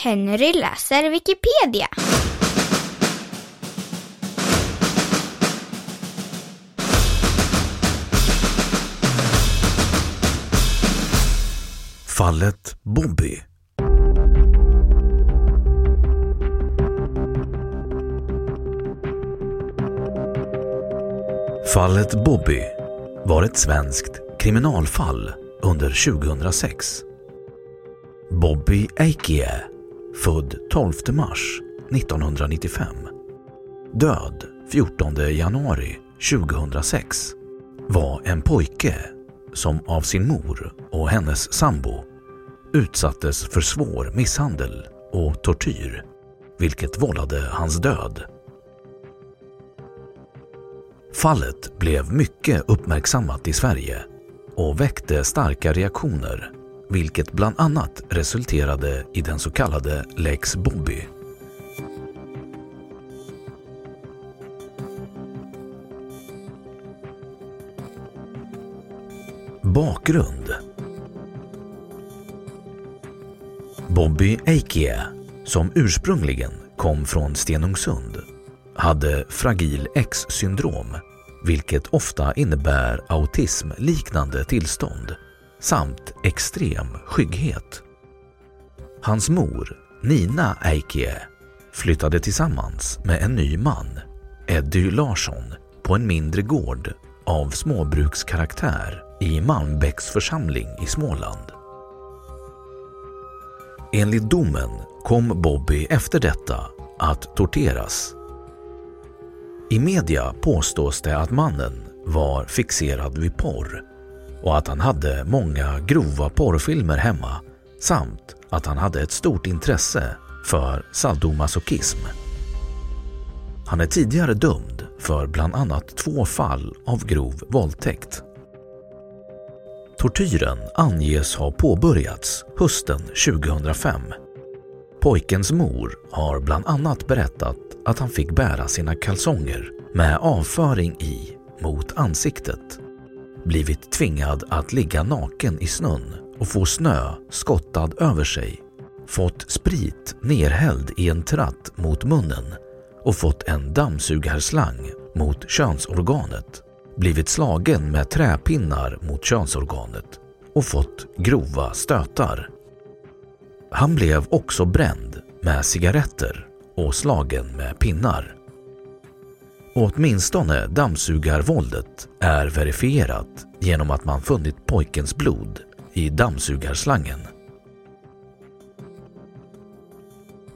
Henry läser Wikipedia. Fallet Bobby. Fallet Bobby var ett svenskt kriminalfall under 2006. Bobby Eikie, född 12 mars 1995. Död 14 januari 2006 var en pojke som av sin mor och hennes sambo utsattes för svår misshandel och tortyr, vilket vållade hans död. Fallet blev mycket uppmärksammat i Sverige och väckte starka reaktioner, vilket bland annat resulterade i den så kallade Lex Bobby. Bakgrund Bobby Eikie, som ursprungligen kom från Stenungsund, hade fragil X-syndrom, vilket ofta innebär autismliknande tillstånd samt extrem skygghet. Hans mor, Nina Eikie, flyttade tillsammans med en ny man, Eddie Larsson, på en mindre gård av småbrukskaraktär i Malmbäcks församling i Småland. Enligt domen kom Bobby efter detta att torteras. I media påstås det att mannen var fixerad vid porr och att han hade många grova porrfilmer hemma samt att han hade ett stort intresse för sadomasochism. Han är tidigare dömd för bland annat två fall av grov våldtäkt. Tortyren anges ha påbörjats hösten 2005. Pojkens mor har bland annat berättat att han fick bära sina kalsonger med avföring i mot ansiktet, blivit tvingad att ligga naken i snön och få snö skottad över sig, fått sprit nerhälld i en tratt mot munnen och fått en dammsugarslang mot könsorganet blivit slagen med träpinnar mot könsorganet och fått grova stötar. Han blev också bränd med cigaretter och slagen med pinnar. Åtminstone dammsugarvåldet är verifierat genom att man funnit pojkens blod i dammsugarslangen.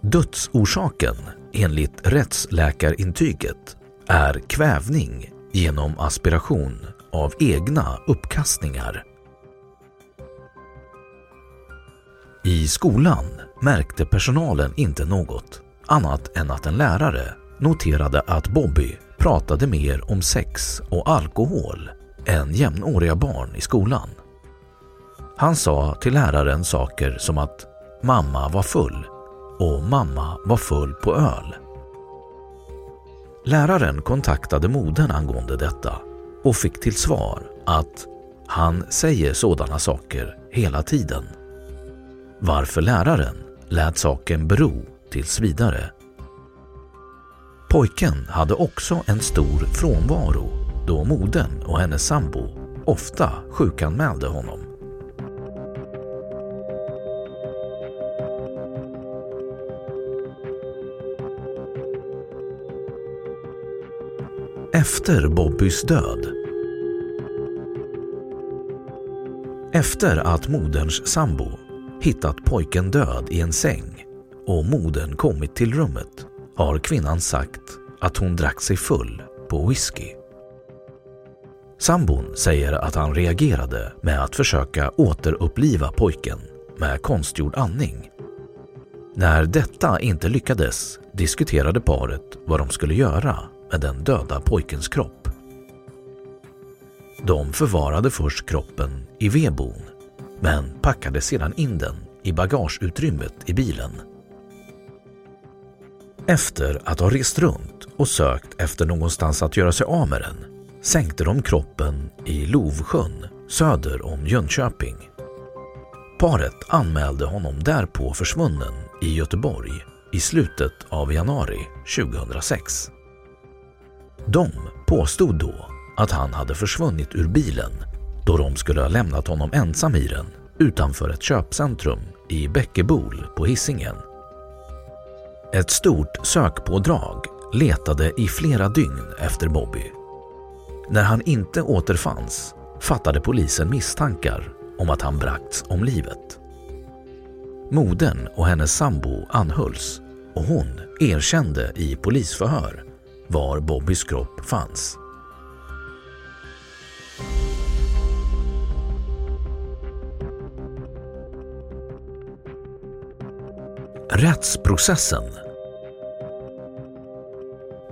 Dödsorsaken enligt rättsläkarintyget är kvävning genom aspiration av egna uppkastningar. I skolan märkte personalen inte något annat än att en lärare noterade att Bobby pratade mer om sex och alkohol än jämnåriga barn i skolan. Han sa till läraren saker som att mamma var full och mamma var full på öl. Läraren kontaktade modern angående detta och fick till svar att han säger sådana saker hela tiden. Varför läraren lät saken bero tills vidare. Pojken hade också en stor frånvaro då modern och hennes sambo ofta sjukanmälde honom. Efter Bobbys död Efter att moderns sambo hittat pojken död i en säng och modern kommit till rummet har kvinnan sagt att hon drack sig full på whisky. Sambon säger att han reagerade med att försöka återuppliva pojken med konstgjord andning. När detta inte lyckades diskuterade paret vad de skulle göra med den döda pojkens kropp. De förvarade först kroppen i vedboden men packade sedan in den i bagageutrymmet i bilen. Efter att ha rest runt och sökt efter någonstans att göra sig av med den sänkte de kroppen i Lovsjön söder om Jönköping. Paret anmälde honom därpå försvunnen i Göteborg i slutet av januari 2006. De påstod då att han hade försvunnit ur bilen då de skulle ha lämnat honom ensam i den utanför ett köpcentrum i Bäckebol på Hisingen. Ett stort sökpådrag letade i flera dygn efter Bobby. När han inte återfanns fattade polisen misstankar om att han bragts om livet. Modern och hennes sambo anhölls och hon erkände i polisförhör var Bobbys kropp fanns. Rättsprocessen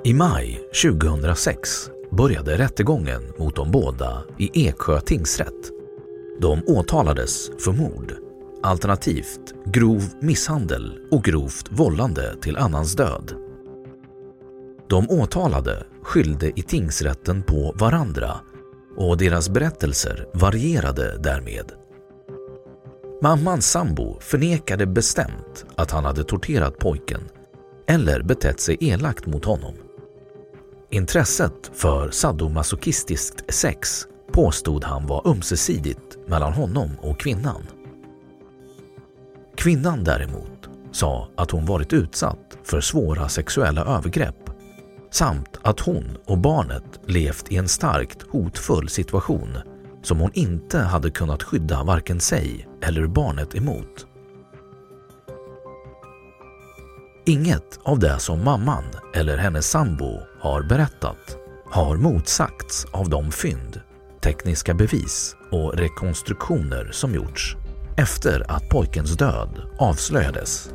I maj 2006 började rättegången mot de båda i Eksjö tingsrätt. De åtalades för mord, alternativt grov misshandel och grovt vållande till annans död. De åtalade skyllde i tingsrätten på varandra och deras berättelser varierade därmed. Mammans sambo förnekade bestämt att han hade torterat pojken eller betett sig elakt mot honom. Intresset för sadomasochistiskt sex påstod han var ömsesidigt mellan honom och kvinnan. Kvinnan däremot sa att hon varit utsatt för svåra sexuella övergrepp samt att hon och barnet levt i en starkt hotfull situation som hon inte hade kunnat skydda varken sig eller barnet emot. Inget av det som mamman eller hennes sambo har berättat har motsagts av de fynd, tekniska bevis och rekonstruktioner som gjorts efter att pojkens död avslöjades.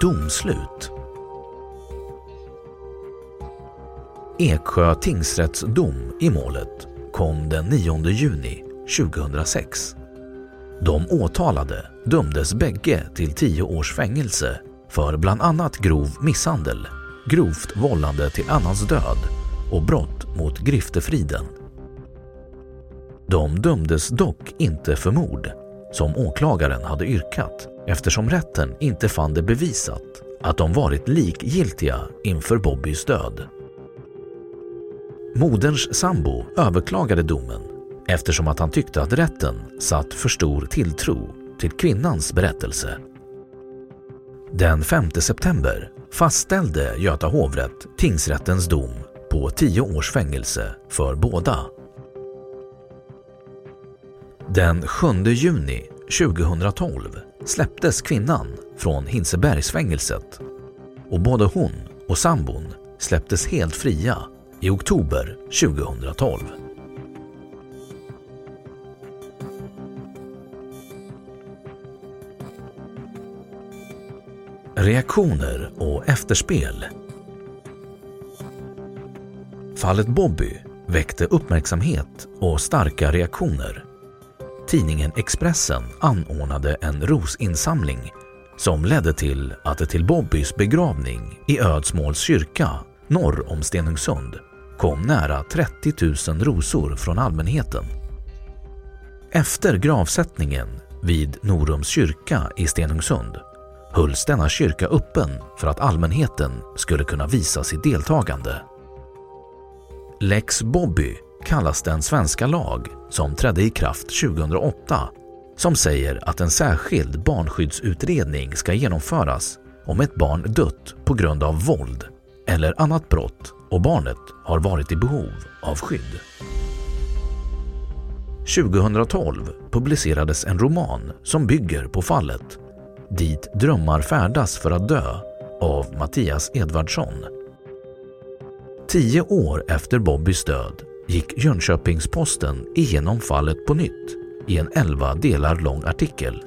Domslut Eksjö tingsrätts dom i målet kom den 9 juni 2006. De åtalade dömdes bägge till 10 års fängelse för bland annat grov misshandel, grovt vållande till annans död och brott mot griftefriden. De dömdes dock inte för mord, som åklagaren hade yrkat eftersom rätten inte fann det bevisat att de varit likgiltiga inför Bobbys död. Moderns sambo överklagade domen eftersom att han tyckte att rätten satt för stor tilltro till kvinnans berättelse. Den 5 september fastställde Göta hovrätt tingsrättens dom på 10 års fängelse för båda. Den 7 juni 2012 släpptes kvinnan från Hinsebergsfängelset och både hon och sambon släpptes helt fria i oktober 2012. Reaktioner och efterspel Fallet Bobby väckte uppmärksamhet och starka reaktioner. Tidningen Expressen anordnade en rosinsamling som ledde till att det till Bobbys begravning i Ödsmåls kyrka norr om Stenungsund kom nära 30 000 rosor från allmänheten. Efter gravsättningen vid Norums kyrka i Stenungsund hölls denna kyrka öppen för att allmänheten skulle kunna visa sitt deltagande. Lex Bobby kallas den svenska lag som trädde i kraft 2008 som säger att en särskild barnskyddsutredning ska genomföras om ett barn dött på grund av våld eller annat brott och barnet har varit i behov av skydd. 2012 publicerades en roman som bygger på fallet Dit drömmar färdas för att dö av Mattias Edvardsson. Tio år efter Bobbys död gick Jönköpings-Posten igenom fallet på nytt i en 11 delar lång artikel.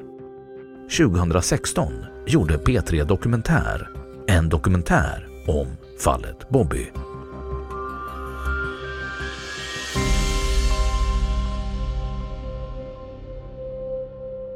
2016 gjorde P3 Dokumentär en dokumentär om fallet Bobby.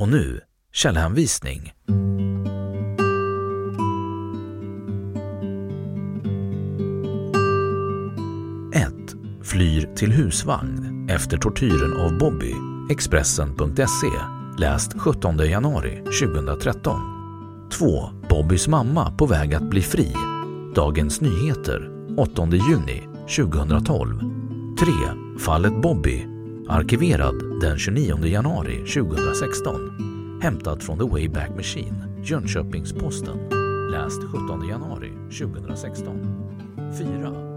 Och nu källhänvisning. Flyr till husvagn efter tortyren av Bobby. Expressen.se. Läst 17 januari 2013. 2. Bobbys mamma på väg att bli fri. Dagens Nyheter 8 juni 2012. 3. Fallet Bobby. Arkiverad den 29 januari 2016. Hämtat från The Wayback Machine, Jönköpings-Posten. Läst 17 januari 2016. 4.